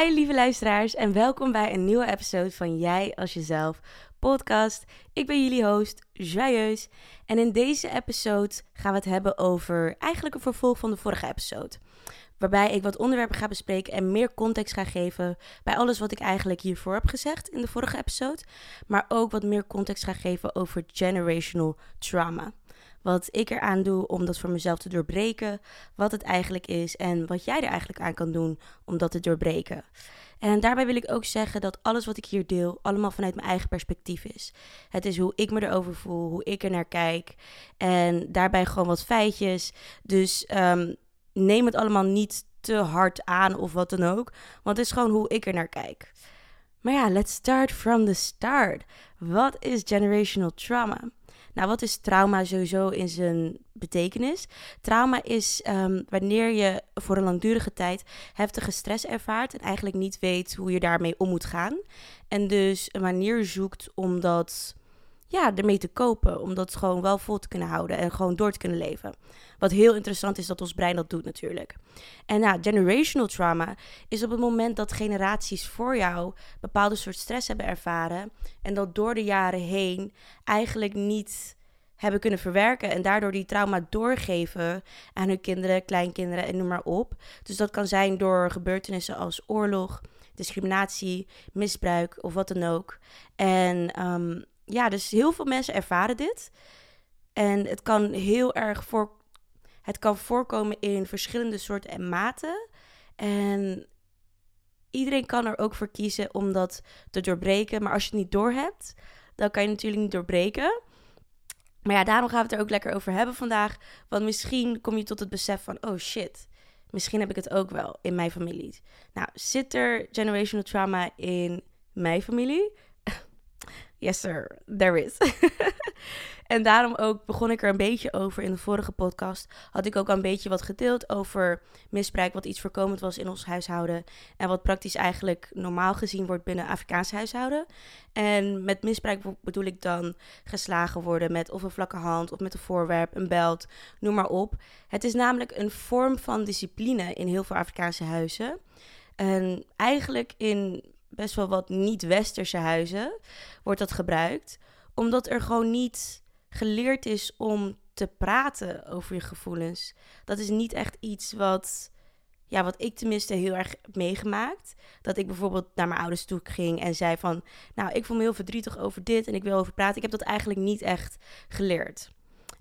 Hi lieve luisteraars en welkom bij een nieuwe episode van Jij als jezelf podcast. Ik ben jullie host, Joyeus. En in deze episode gaan we het hebben over eigenlijk een vervolg van de vorige episode. Waarbij ik wat onderwerpen ga bespreken en meer context ga geven bij alles wat ik eigenlijk hiervoor heb gezegd in de vorige episode. Maar ook wat meer context ga geven over generational trauma. Wat ik eraan doe om dat voor mezelf te doorbreken. Wat het eigenlijk is en wat jij er eigenlijk aan kan doen om dat te doorbreken. En daarbij wil ik ook zeggen dat alles wat ik hier deel allemaal vanuit mijn eigen perspectief is. Het is hoe ik me erover voel, hoe ik er naar kijk. En daarbij gewoon wat feitjes. Dus um, neem het allemaal niet te hard aan of wat dan ook. Want het is gewoon hoe ik er naar kijk. Maar ja, let's start from the start. Wat is generational trauma? Nou, wat is trauma sowieso in zijn betekenis? Trauma is um, wanneer je voor een langdurige tijd heftige stress ervaart en eigenlijk niet weet hoe je daarmee om moet gaan. En dus een manier zoekt om dat ja, ermee te kopen. Om dat gewoon wel vol te kunnen houden en gewoon door te kunnen leven. Wat heel interessant is dat ons brein dat doet natuurlijk. En nou, generational trauma is op het moment dat generaties voor jou bepaalde soort stress hebben ervaren. En dat door de jaren heen eigenlijk niet hebben kunnen verwerken. En daardoor die trauma doorgeven aan hun kinderen, kleinkinderen en noem maar op. Dus dat kan zijn door gebeurtenissen als oorlog, discriminatie, misbruik of wat dan ook. En um, ja, dus heel veel mensen ervaren dit. En het kan heel erg voor. Het kan voorkomen in verschillende soorten en maten. En iedereen kan er ook voor kiezen om dat te doorbreken. Maar als je het niet doorhebt, dan kan je natuurlijk niet doorbreken. Maar ja, daarom gaan we het er ook lekker over hebben vandaag. Want misschien kom je tot het besef van: oh shit, misschien heb ik het ook wel in mijn familie. Nou, zit er generational trauma in mijn familie? Yes, sir, there is. en daarom ook begon ik er een beetje over in de vorige podcast. Had ik ook een beetje wat gedeeld over misbruik, wat iets voorkomend was in ons huishouden. En wat praktisch eigenlijk normaal gezien wordt binnen Afrikaans huishouden. En met misbruik bedoel ik dan geslagen worden met of een vlakke hand of met een voorwerp, een belt, noem maar op. Het is namelijk een vorm van discipline in heel veel Afrikaanse huizen. En eigenlijk in best wel wat niet-westerse huizen wordt dat gebruikt. Omdat er gewoon niet geleerd is om te praten over je gevoelens. Dat is niet echt iets wat, ja, wat ik tenminste heel erg heb meegemaakt. Dat ik bijvoorbeeld naar mijn ouders toe ging en zei van... Nou, ik voel me heel verdrietig over dit en ik wil over praten. Ik heb dat eigenlijk niet echt geleerd.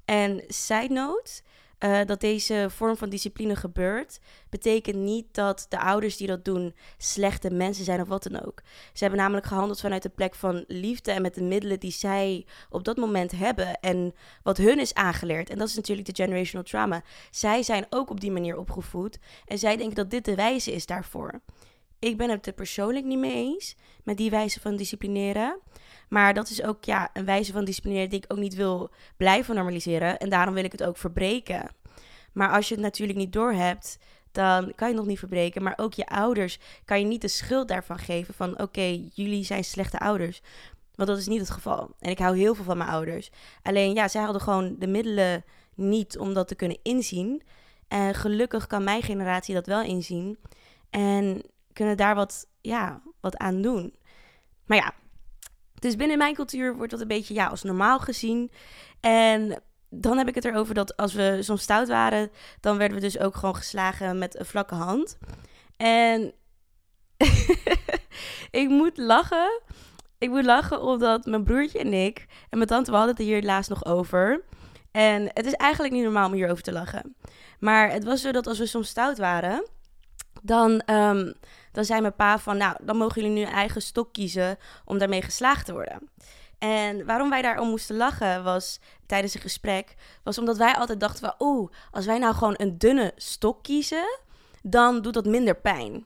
En side note, uh, dat deze vorm van discipline gebeurt, betekent niet dat de ouders die dat doen slechte mensen zijn of wat dan ook. Ze hebben namelijk gehandeld vanuit de plek van liefde en met de middelen die zij op dat moment hebben en wat hun is aangeleerd. En dat is natuurlijk de generational trauma. Zij zijn ook op die manier opgevoed en zij denken dat dit de wijze is daarvoor. Ik ben het er persoonlijk niet mee eens met die wijze van disciplineren. Maar dat is ook ja, een wijze van disciplineren die ik ook niet wil blijven normaliseren. En daarom wil ik het ook verbreken. Maar als je het natuurlijk niet doorhebt, dan kan je nog niet verbreken. Maar ook je ouders kan je niet de schuld daarvan geven van oké, jullie zijn slechte ouders. Want dat is niet het geval. En ik hou heel veel van mijn ouders. Alleen ja, zij hadden gewoon de middelen niet om dat te kunnen inzien. En gelukkig kan mijn generatie dat wel inzien. En kunnen daar wat, ja, wat aan doen. Maar ja, dus binnen mijn cultuur wordt dat een beetje ja, als normaal gezien. En dan heb ik het erover dat als we soms stout waren, dan werden we dus ook gewoon geslagen met een vlakke hand. En ik moet lachen. Ik moet lachen omdat mijn broertje en ik en mijn tante, we hadden het hier laatst nog over. En het is eigenlijk niet normaal om hierover te lachen. Maar het was zo dat als we soms stout waren, dan, um, dan zei mijn pa van, nou, dan mogen jullie nu een eigen stok kiezen om daarmee geslaagd te worden. En waarom wij daarom moesten lachen was tijdens een gesprek, was omdat wij altijd dachten van, oeh, als wij nou gewoon een dunne stok kiezen, dan doet dat minder pijn.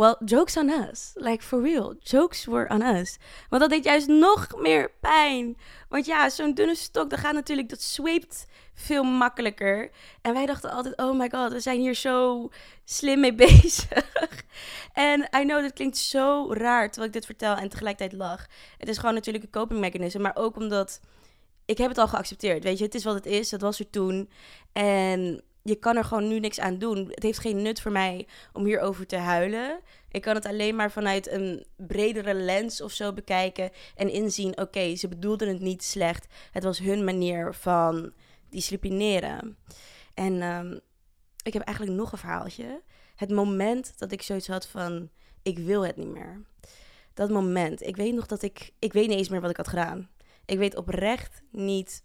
Well, jokes on us. Like for real. Jokes were on us. Want dat deed juist nog meer pijn. Want ja, zo'n dunne stok, dat gaat natuurlijk, dat zweept veel makkelijker. En wij dachten altijd, oh my god, we zijn hier zo slim mee bezig. en I know, dat klinkt zo raar terwijl ik dit vertel en tegelijkertijd lach. Het is gewoon natuurlijk een coping mechanism, maar ook omdat ik heb het al geaccepteerd. Weet je, het is wat het is, dat was er toen. En je kan er gewoon nu niks aan doen. Het heeft geen nut voor mij om hierover te huilen. Ik kan het alleen maar vanuit een bredere lens of zo bekijken en inzien: oké, ze bedoelden het niet slecht. Het was hun manier van disciplineren. En ehm, ik heb eigenlijk nog een verhaaltje. Het moment dat ik zoiets had van: ik wil het niet meer. Dat moment. Ik weet nog dat ik. Ik weet niet eens meer wat ik had gedaan. Ik weet oprecht niet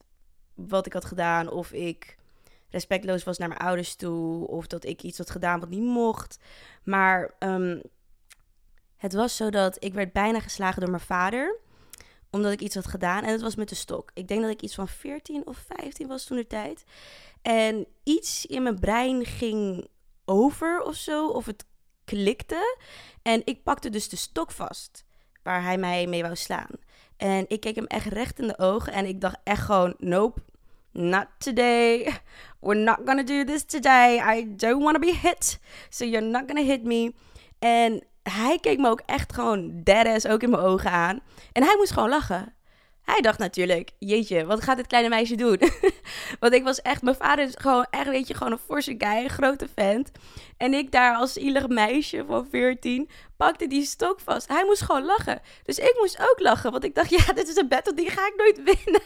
wat ik had gedaan. Of ik respectloos was naar mijn ouders toe. Of dat ik iets had gedaan wat niet mocht. Maar um, het was zo dat ik werd bijna geslagen door mijn vader. Omdat ik iets had gedaan. En het was met de stok. Ik denk dat ik iets van 14 of 15 was toen de tijd. En iets in mijn brein ging over of zo. Of het klikte. En ik pakte dus de stok vast. Waar hij mij mee wou slaan. En ik keek hem echt recht in de ogen. En ik dacht echt gewoon: nope, not today. We're not gonna do this today. I don't want to be hit. So you're not gonna hit me. En hij keek me ook echt gewoon deadass ook in mijn ogen aan. En hij moest gewoon lachen. Hij dacht natuurlijk, jeetje, wat gaat dit kleine meisje doen? Want ik was echt, mijn vader is gewoon echt, weet je, gewoon een forse guy, een grote vent. En ik daar als ielig meisje van 14 pakte die stok vast. Hij moest gewoon lachen. Dus ik moest ook lachen, want ik dacht, ja, dit is een battle, die ga ik nooit winnen.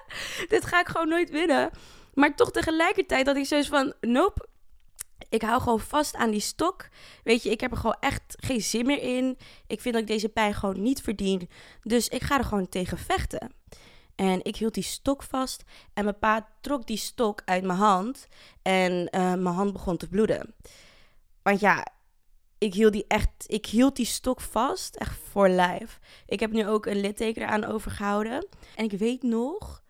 dit ga ik gewoon nooit winnen. Maar toch tegelijkertijd dat ik zoiets van, nope, ik hou gewoon vast aan die stok. Weet je, ik heb er gewoon echt geen zin meer in. Ik vind dat ik deze pijn gewoon niet verdien. Dus ik ga er gewoon tegen vechten. En ik hield die stok vast. En mijn pa trok die stok uit mijn hand. En uh, mijn hand begon te bloeden. Want ja, ik hield die echt. Ik hield die stok vast. Echt voor lijf. Ik heb nu ook een litteken eraan overgehouden. En ik weet nog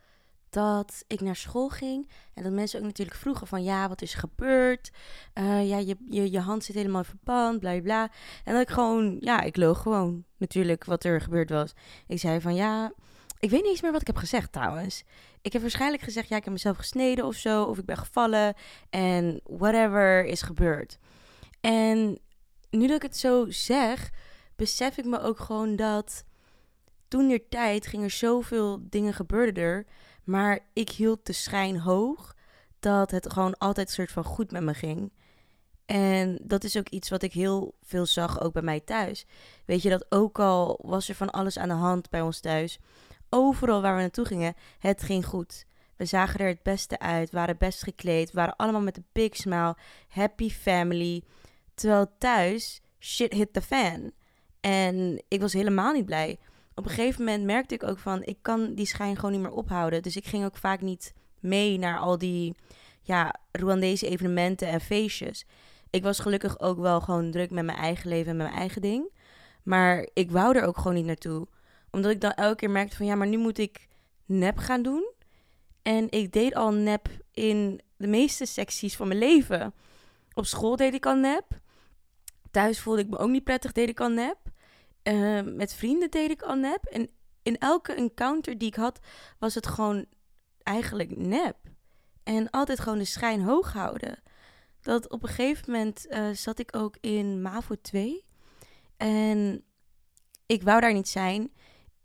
dat ik naar school ging en dat mensen ook natuurlijk vroegen van ja, wat is er gebeurd? Uh, ja, je, je, je hand zit helemaal verband, bla bla. En dat ik gewoon, ja, ik loog gewoon natuurlijk wat er gebeurd was. Ik zei van ja, ik weet niet eens meer wat ik heb gezegd trouwens. Ik heb waarschijnlijk gezegd ja, ik heb mezelf gesneden of zo, of ik ben gevallen en whatever is gebeurd. En nu dat ik het zo zeg, besef ik me ook gewoon dat toen der tijd ging er zoveel dingen gebeurden er maar ik hield de schijn hoog dat het gewoon altijd een soort van goed met me ging. En dat is ook iets wat ik heel veel zag, ook bij mij thuis. Weet je, dat ook al was er van alles aan de hand bij ons thuis. Overal waar we naartoe gingen, het ging goed. We zagen er het beste uit, waren best gekleed, waren allemaal met een big smile, happy family. Terwijl thuis, shit hit the fan. En ik was helemaal niet blij op een gegeven moment merkte ik ook van, ik kan die schijn gewoon niet meer ophouden. Dus ik ging ook vaak niet mee naar al die ja, Rwandese evenementen en feestjes. Ik was gelukkig ook wel gewoon druk met mijn eigen leven en mijn eigen ding. Maar ik wou er ook gewoon niet naartoe. Omdat ik dan elke keer merkte van, ja, maar nu moet ik nep gaan doen. En ik deed al nep in de meeste secties van mijn leven. Op school deed ik al nep. Thuis voelde ik me ook niet prettig, deed ik al nep. Uh, met vrienden deed ik al nep. En in elke encounter die ik had, was het gewoon eigenlijk nep. En altijd gewoon de schijn hoog houden. Dat op een gegeven moment uh, zat ik ook in MAVO 2. En ik wou daar niet zijn.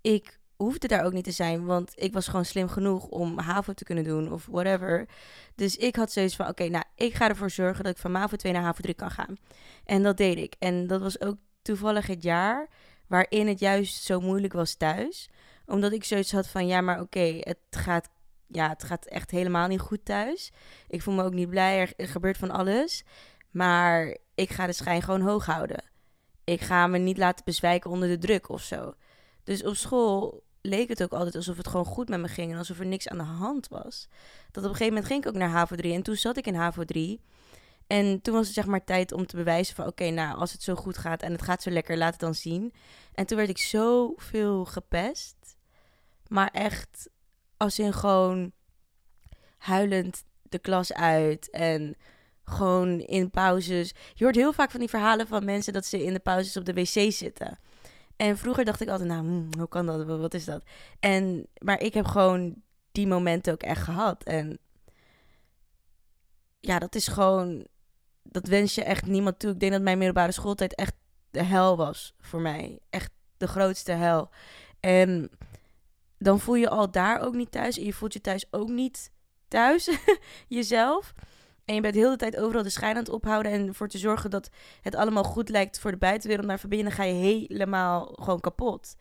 Ik hoefde daar ook niet te zijn, want ik was gewoon slim genoeg om HAVO te kunnen doen of whatever. Dus ik had zoiets van, oké, nou, ik ga ervoor zorgen dat ik van MAVO 2 naar HAVO 3 kan gaan. En dat deed ik. En dat was ook toevallig het jaar waarin het juist zo moeilijk was thuis. Omdat ik zoiets had van, ja, maar oké, het gaat ja, het gaat echt helemaal niet goed thuis. Ik voel me ook niet blij, er, gebeurt van alles. Maar ik ga de schijn gewoon hoog houden. Ik ga me niet laten bezwijken onder de druk of zo. Dus op school leek het ook altijd alsof het gewoon goed met me ging en alsof er niks aan de hand was. Dat op een gegeven moment ging ik ook naar HAVO 3 en toen zat ik in HAVO 3. En toen was het zeg maar tijd om te bewijzen van... oké, nou, als het zo goed gaat en het gaat zo lekker, laat het dan zien. En toen werd ik zoveel gepest. Maar echt als in gewoon huilend de klas uit en gewoon in pauzes. Je hoort heel vaak van die verhalen van mensen dat ze in de pauzes op de wc zitten. En vroeger dacht ik altijd, nou, hmm, hoe kan dat? Wat is dat? En, maar ik heb gewoon die momenten ook echt gehad. En ja, dat is gewoon dat wens je echt niemand toe. Ik denk dat mijn middelbare schooltijd echt de hel was voor mij. Echt de grootste hel. En dan voel je al daar ook niet thuis. En je voelt je thuis ook niet thuis, jezelf. En je bent heel de tijd overal de schijn aan het ophouden. En ervoor te zorgen dat het allemaal goed lijkt voor de buitenwereld. Maar van binnen ga je helemaal gewoon kapot.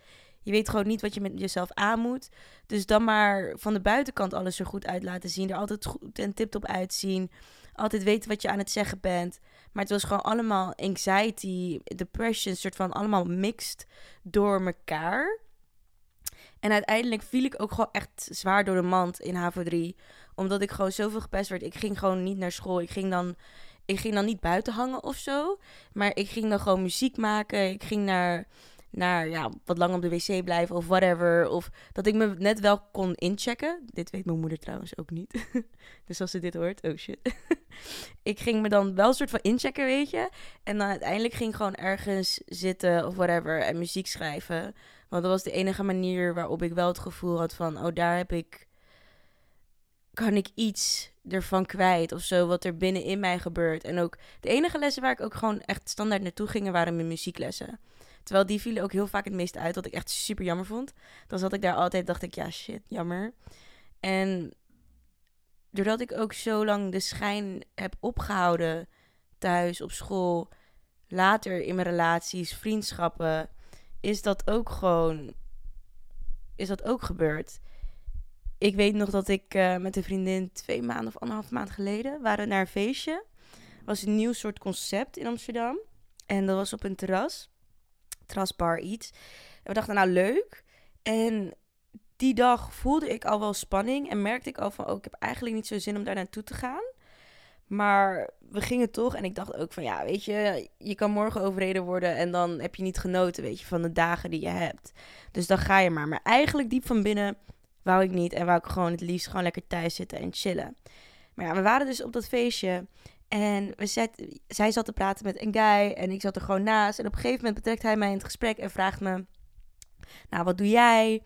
Je weet gewoon niet wat je met jezelf aan moet. Dus dan maar van de buitenkant alles er goed uit laten zien. Er altijd goed en tip-top uitzien. Altijd weten wat je aan het zeggen bent. Maar het was gewoon allemaal anxiety, depression, soort van allemaal mixed door elkaar. En uiteindelijk viel ik ook gewoon echt zwaar door de mand in HAVO 3. Omdat ik gewoon zoveel gepest werd. Ik ging gewoon niet naar school. Ik ging dan, ik ging dan niet buiten hangen of zo. Maar ik ging dan gewoon muziek maken. Ik ging naar naar ja, wat lang op de wc blijven of whatever. Of dat ik me net wel kon inchecken. Dit weet mijn moeder trouwens ook niet. dus als ze dit hoort, oh shit. ik ging me dan wel een soort van inchecken, weet je. En dan uiteindelijk ging ik gewoon ergens zitten of whatever en muziek schrijven. Want dat was de enige manier waarop ik wel het gevoel had van, oh daar heb ik, kan ik iets ervan kwijt of zo, wat er binnenin mij gebeurt. En ook de enige lessen waar ik ook gewoon echt standaard naartoe ging, waren mijn muzieklessen. Terwijl die vielen ook heel vaak het meest uit, wat ik echt super jammer vond. Dan zat ik daar altijd, dacht ik, ja shit, jammer. En doordat ik ook zo lang de schijn heb opgehouden thuis, op school, later in mijn relaties, vriendschappen, is dat ook gewoon, is dat ook gebeurd. Ik weet nog dat ik uh, met een vriendin twee maanden of anderhalf maand geleden waren naar een feestje. was een nieuw soort concept in Amsterdam. En dat was op een terras terrasbar iets. En we dachten, nou leuk. En die dag voelde ik al wel spanning en merkte ik al van, oh, ik heb eigenlijk niet zo zin om daar naartoe te gaan. Maar we gingen toch en ik dacht ook van, ja, weet je, je kan morgen overreden worden en dan heb je niet genoten, weet je, van de dagen die je hebt. Dus dan ga je maar. Maar eigenlijk diep van binnen wou ik niet en wou ik gewoon het liefst gewoon lekker thuis zitten en chillen. Maar ja, we waren dus op dat feestje en we zet, zij zat te praten met een guy en ik zat er gewoon naast. En op een gegeven moment betrekt hij mij in het gesprek en vraagt me: Nou, wat doe jij?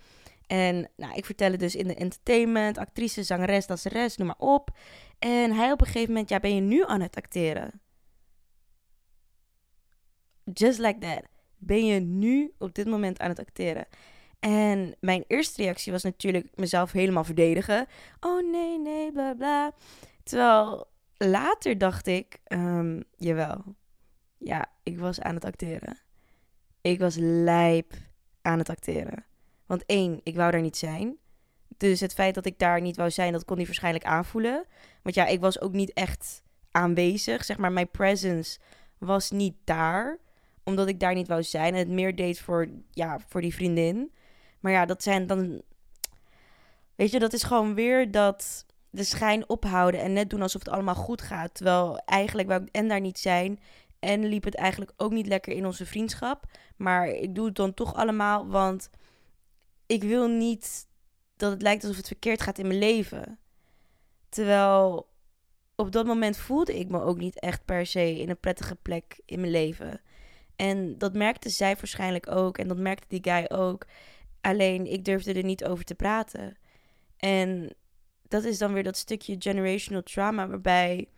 En nou, ik vertel het dus in de entertainment, actrice, zangeres, danseres, noem maar op. En hij op een gegeven moment: Ja, ben je nu aan het acteren? Just like that. Ben je nu op dit moment aan het acteren? En mijn eerste reactie was natuurlijk mezelf helemaal verdedigen. Oh nee, nee, bla bla. Terwijl later dacht ik, um, jawel, ja, ik was aan het acteren. Ik was lijp aan het acteren. Want één, ik wou daar niet zijn. Dus het feit dat ik daar niet wou zijn, dat kon hij waarschijnlijk aanvoelen. Want ja, ik was ook niet echt aanwezig. Zeg maar, mijn presence was niet daar. Omdat ik daar niet wou zijn. En het meer deed voor, ja, voor die vriendin. Maar ja, dat zijn dan. Weet je, dat is gewoon weer dat de schijn ophouden en net doen alsof het allemaal goed gaat. Terwijl eigenlijk wou ik en daar niet zijn. En liep het eigenlijk ook niet lekker in onze vriendschap. Maar ik doe het dan toch allemaal, want ik wil niet dat het lijkt alsof het verkeerd gaat in mijn leven. Terwijl op dat moment voelde ik me ook niet echt per se in een prettige plek in mijn leven. En dat merkte zij waarschijnlijk ook. En dat merkte die guy ook. Alleen ik durfde er niet over te praten. En dat is dan weer dat stukje generational trauma waarbij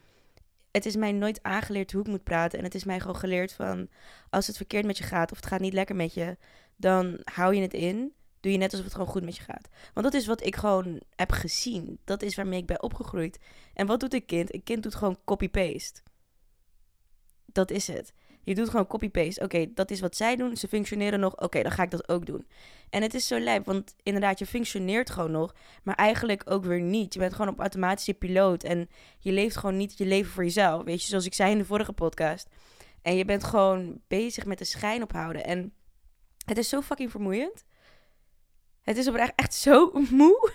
het is mij nooit aangeleerd hoe ik moet praten. En het is mij gewoon geleerd van als het verkeerd met je gaat of het gaat niet lekker met je, dan hou je het in. Doe je net alsof het gewoon goed met je gaat. Want dat is wat ik gewoon heb gezien. Dat is waarmee ik ben opgegroeid. En wat doet een kind? Een kind doet gewoon copy-paste. Dat is het. Je doet gewoon copy-paste. Oké, dat is wat zij doen. Ze functioneren nog. Oké, dan ga ik dat ook doen. En het is zo lijp, want inderdaad, je functioneert gewoon nog. Maar eigenlijk ook weer niet. Je bent gewoon op automatische piloot. En je leeft gewoon niet je leven voor jezelf. Weet je, zoals ik zei in de vorige podcast. En je bent gewoon bezig met de schijn ophouden. En het is zo fucking vermoeiend. Het is oprecht echt zo moe,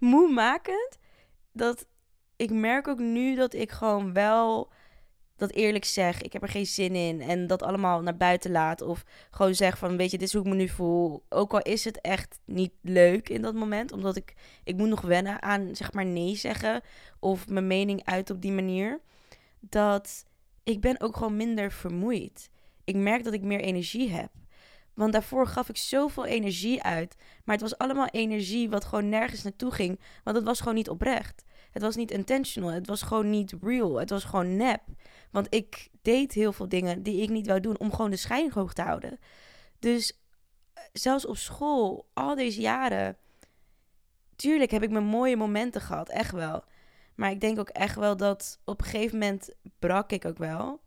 moe makend. Dat ik merk ook nu dat ik gewoon wel dat eerlijk zeg, ik heb er geen zin in. En dat allemaal naar buiten laat. Of gewoon zeg van, weet je, dit is hoe ik me nu voel. Ook al is het echt niet leuk in dat moment. Omdat ik, ik moet nog wennen aan, zeg maar, nee zeggen. Of mijn mening uit op die manier. Dat ik ben ook gewoon minder vermoeid. Ik merk dat ik meer energie heb. Want daarvoor gaf ik zoveel energie uit. Maar het was allemaal energie wat gewoon nergens naartoe ging. Want het was gewoon niet oprecht. Het was niet intentional. Het was gewoon niet real. Het was gewoon nep. Want ik deed heel veel dingen die ik niet wou doen om gewoon de schijn hoog te houden. Dus eh, zelfs op school, al deze jaren. Tuurlijk heb ik mijn mooie momenten gehad, echt wel. Maar ik denk ook echt wel dat op een gegeven moment brak ik ook wel.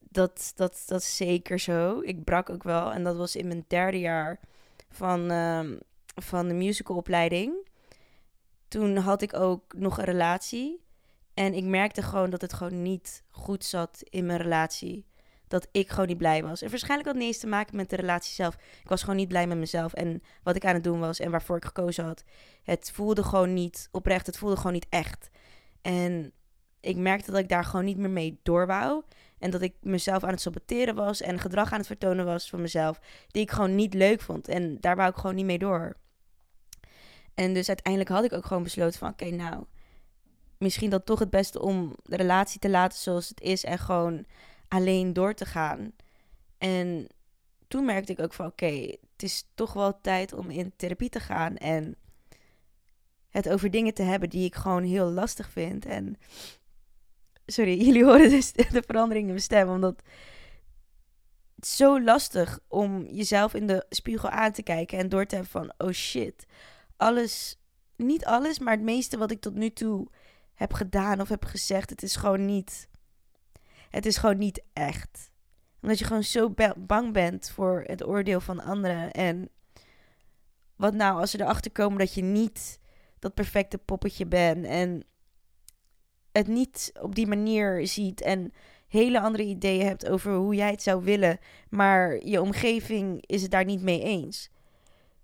Dat, dat, dat is zeker zo. Ik brak ook wel. En dat was in mijn derde jaar van, uh, van de musicalopleiding. Toen had ik ook nog een relatie. En ik merkte gewoon dat het gewoon niet goed zat in mijn relatie. Dat ik gewoon niet blij was. En waarschijnlijk had niet eens te maken met de relatie zelf. Ik was gewoon niet blij met mezelf en wat ik aan het doen was en waarvoor ik gekozen had. Het voelde gewoon niet oprecht. Het voelde gewoon niet echt. En ik merkte dat ik daar gewoon niet meer mee door wou. En dat ik mezelf aan het saboteren was en gedrag aan het vertonen was van mezelf. Die ik gewoon niet leuk vond. En daar wou ik gewoon niet mee door. En dus uiteindelijk had ik ook gewoon besloten van... Oké, nou, misschien dan toch het beste om de relatie te laten zoals het is... en gewoon alleen door te gaan. En toen merkte ik ook van... Oké, het is toch wel tijd om in therapie te gaan... en het over dingen te hebben die ik gewoon heel lastig vind. En sorry, jullie horen dus de verandering in mijn stem, omdat het zo lastig om jezelf in de spiegel aan te kijken en door te hebben van, oh shit, alles, niet alles, maar het meeste wat ik tot nu toe heb gedaan of heb gezegd, het is gewoon niet, het is gewoon niet echt. Omdat je gewoon zo bang bent voor het oordeel van anderen. En wat nou als ze erachter komen dat je niet dat perfecte poppetje bent en het niet op die manier ziet en hele andere ideeën hebt over hoe jij het zou willen, maar je omgeving is het daar niet mee eens.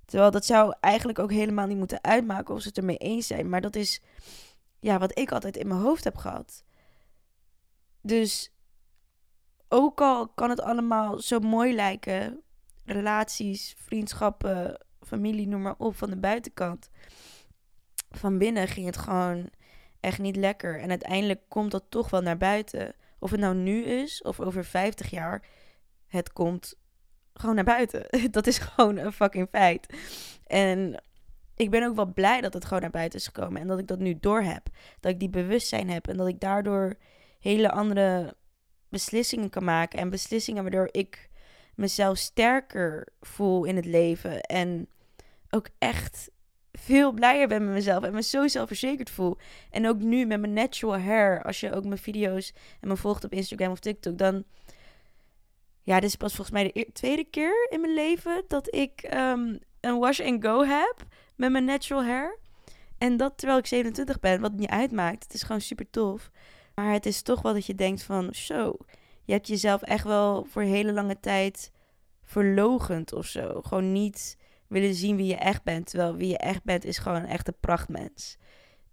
Terwijl dat zou eigenlijk ook helemaal niet moeten uitmaken of ze het ermee eens zijn, maar dat is ja, wat ik altijd in mijn hoofd heb gehad. Dus ook al kan het allemaal zo mooi lijken, relaties, vriendschappen, familie, noem maar op, van de buitenkant. Van binnen ging het gewoon echt niet lekker. En uiteindelijk komt dat toch wel naar buiten. Of het nou nu is of over 50 jaar, het komt gewoon naar buiten. Dat is gewoon een fucking feit. En ik ben ook wel blij dat het gewoon naar buiten is gekomen. En dat ik dat nu door heb. Dat ik die bewustzijn heb. En dat ik daardoor hele andere beslissingen kan maken. En beslissingen waardoor ik mezelf sterker voel in het leven. En ook echt veel blijer ben met mezelf en me zo zelfverzekerd voel. En ook nu met mijn natural hair, als je ook mijn video's en me volgt op Instagram of TikTok, dan... Ja, dit is pas volgens mij de tweede keer in mijn leven dat ik ehm, een wash and go heb met mijn natural hair. En dat terwijl ik 27 ben, wat niet uitmaakt. Het is gewoon super tof. Maar het is toch wel dat je denkt van, zo, je hebt jezelf echt wel voor hele lange tijd verlogend of zo. Gewoon niet willen zien wie je echt bent. Terwijl wie je echt bent is gewoon een echte prachtmens.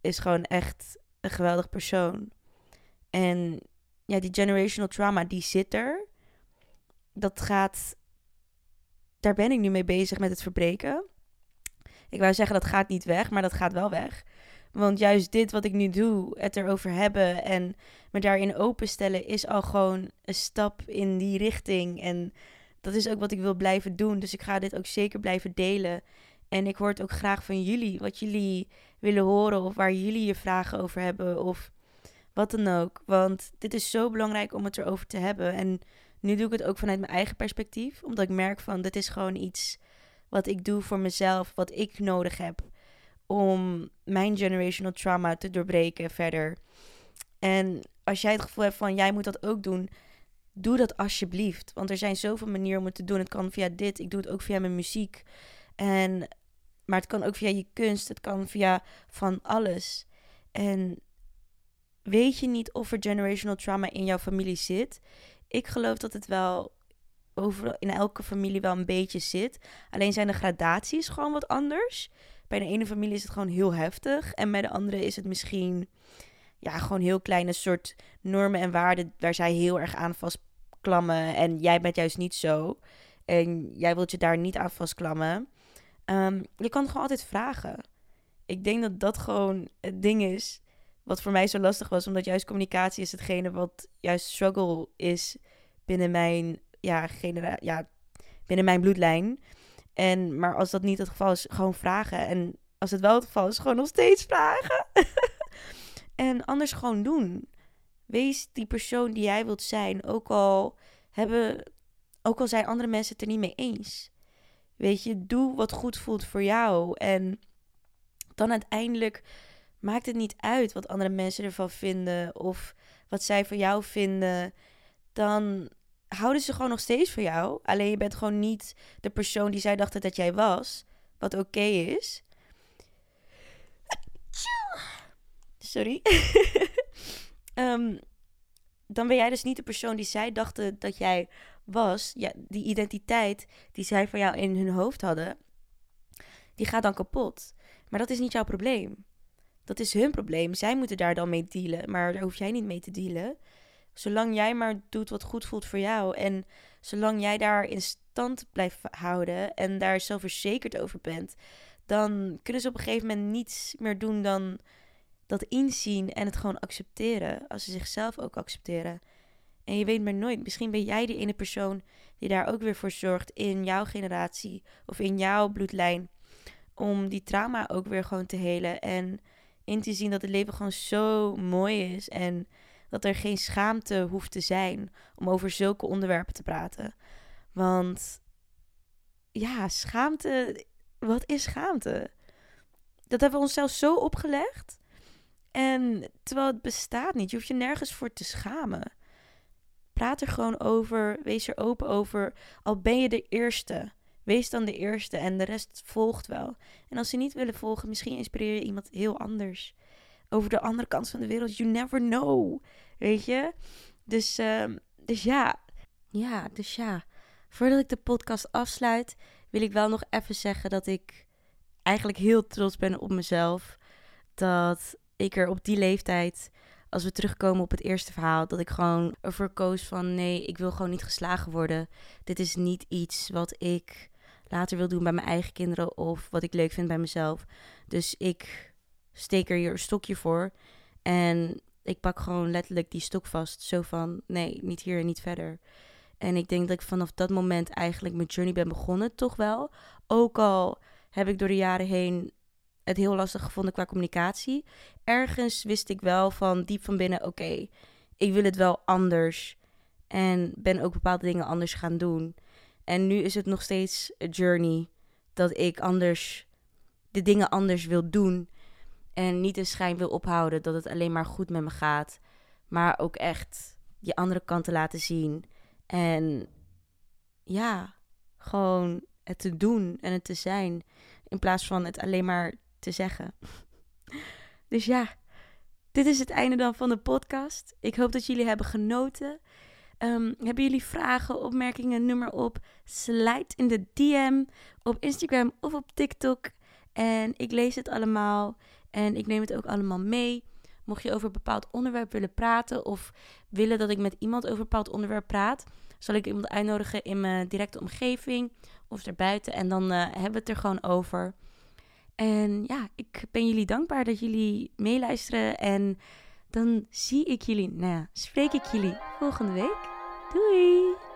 Is gewoon echt een geweldig persoon. En ja, die generational trauma, die zit er. Dat gaat. Daar ben ik nu mee bezig met het verbreken. Ik wou zeggen dat gaat niet weg, maar dat gaat wel weg. Want juist dit wat ik nu doe, het erover hebben en me daarin openstellen, is al gewoon een stap in die richting. En dat is ook wat ik wil blijven doen. Dus ik ga dit ook zeker blijven delen. En ik hoor het ook graag van jullie, wat jullie willen horen of waar jullie je vragen over hebben of wat dan ook. Want dit is zo belangrijk om het erover te hebben. En nu doe ik het ook vanuit mijn eigen perspectief, omdat ik merk van dit is gewoon iets wat ik doe voor mezelf, wat ik nodig heb om mijn generational trauma te doorbreken verder. En als jij het gevoel hebt van jij moet dat ook doen, doe dat alsjeblieft. Want er zijn zoveel manieren om het te doen. Het kan via dit, ik doe het ook via mijn muziek. En, maar het kan ook via je kunst, het kan via van alles. En weet je niet of er generational trauma in jouw familie zit? Ik geloof dat het wel over, in elke familie wel een beetje zit. Alleen zijn de gradaties gewoon wat anders. Bij de ene familie is het gewoon heel heftig. En bij de andere is het misschien ja, gewoon heel kleine soort normen en waarden waar zij heel erg aan vastklammen. En jij bent juist niet zo. En jij wilt je daar niet aan vastklammen. Um, je kan gewoon altijd vragen. Ik denk dat dat gewoon het ding is. Wat voor mij zo lastig was. Omdat juist communicatie is hetgene wat juist struggle is binnen mijn, ja, genera ja, binnen mijn bloedlijn. En, maar als dat niet het geval is, gewoon vragen. En als het wel het geval is, gewoon nog steeds vragen. En anders gewoon doen. Wees die persoon die jij wilt zijn. Ook al, hebben, ook al zijn andere mensen het er niet mee eens. Weet je, doe wat goed voelt voor jou. En dan uiteindelijk maakt het niet uit wat andere mensen ervan vinden of wat zij van jou vinden. Dan houden ze gewoon nog steeds van jou. Alleen je bent gewoon niet de persoon die zij dachten dat jij was. Wat oké is. Sorry. Ehm, dan ben jij dus niet de persoon die zij dachten dat jij was. Ja, die identiteit die zij van jou in hun hoofd hadden, die gaat dan kapot. Maar dat is niet jouw probleem. Dat is hun probleem. Zij moeten daar dan mee dealen. Maar daar hoef jij niet mee te dealen. Zolang jij maar doet wat goed voelt voor jou. En zolang jij daar in stand blijft houden en daar zelfverzekerd over bent, dan kunnen ze op een gegeven moment niets meer doen dan dat inzien en het gewoon accepteren. Als ze zichzelf ook accepteren. En je weet maar nooit, misschien ben jij die ene persoon die daar ook weer voor zorgt in jouw generatie of in jouw bloedlijn. Om die trauma ook weer gewoon te helen en te zien dat het leven gewoon zo mooi is en dat er geen schaamte hoeft te zijn om over zulke onderwerpen te praten. Want ja, schaamte, wat is schaamte? Dat hebben we onszelf zo opgelegd. En terwijl het bestaat niet, je hoeft je nergens voor te schamen. Praat er gewoon over, wees er open over. Al ben je de eerste, wees dan de eerste en de rest volgt wel. En als ze niet willen volgen, misschien inspireer je iemand heel anders. Over de andere kant van de wereld, you never know. Weet je? Dus, uh, dus ja. Ja, dus ja. Voordat ik de podcast afsluit, wil ik wel nog even zeggen dat ik eigenlijk heel trots ben op mezelf. Dat ik er op die leeftijd, als we terugkomen op het eerste verhaal, dat ik gewoon ervoor koos van nee, ik wil gewoon niet geslagen worden. Dit is niet iets wat ik later wil doen bij mijn eigen kinderen of wat ik leuk vind bij mezelf. Dus ik steek er hier een stokje voor en ik pak gewoon letterlijk die stok vast. Zo van nee, niet hier en niet verder. En ik denk dat ik vanaf dat moment eigenlijk mijn journey ben begonnen, toch wel. Ook al heb ik door de jaren heen het heel lastig gevonden qua communicatie. Ergens wist ik wel van diep van binnen: oké, ik wil het wel anders. En ben ook bepaalde dingen anders gaan doen. En nu is het nog steeds een journey dat ik anders de dingen anders wil doen. En niet de schijn wil ophouden dat het alleen maar goed met me gaat. Maar ook echt je andere kant te laten zien. En ja, gewoon het te doen en het te zijn. In plaats van het alleen maar te zeggen. Dus ja, dit is het einde dan van de podcast. Ik hoop dat jullie hebben genoten. Um, hebben jullie vragen, opmerkingen, nummer op? Slide in de DM op Instagram of op TikTok. En ik lees het allemaal en ik neem het ook allemaal mee. Mocht je over een bepaald onderwerp willen praten of willen dat ik met iemand over een bepaald onderwerp praat, zal ik iemand uitnodigen in mijn directe omgeving of erbuiten. En dan uh, hebben we het er gewoon over. En ja, ik ben jullie dankbaar dat jullie meeluisteren. En dan zie ik jullie, nou spreek ik jullie volgende week. Doei!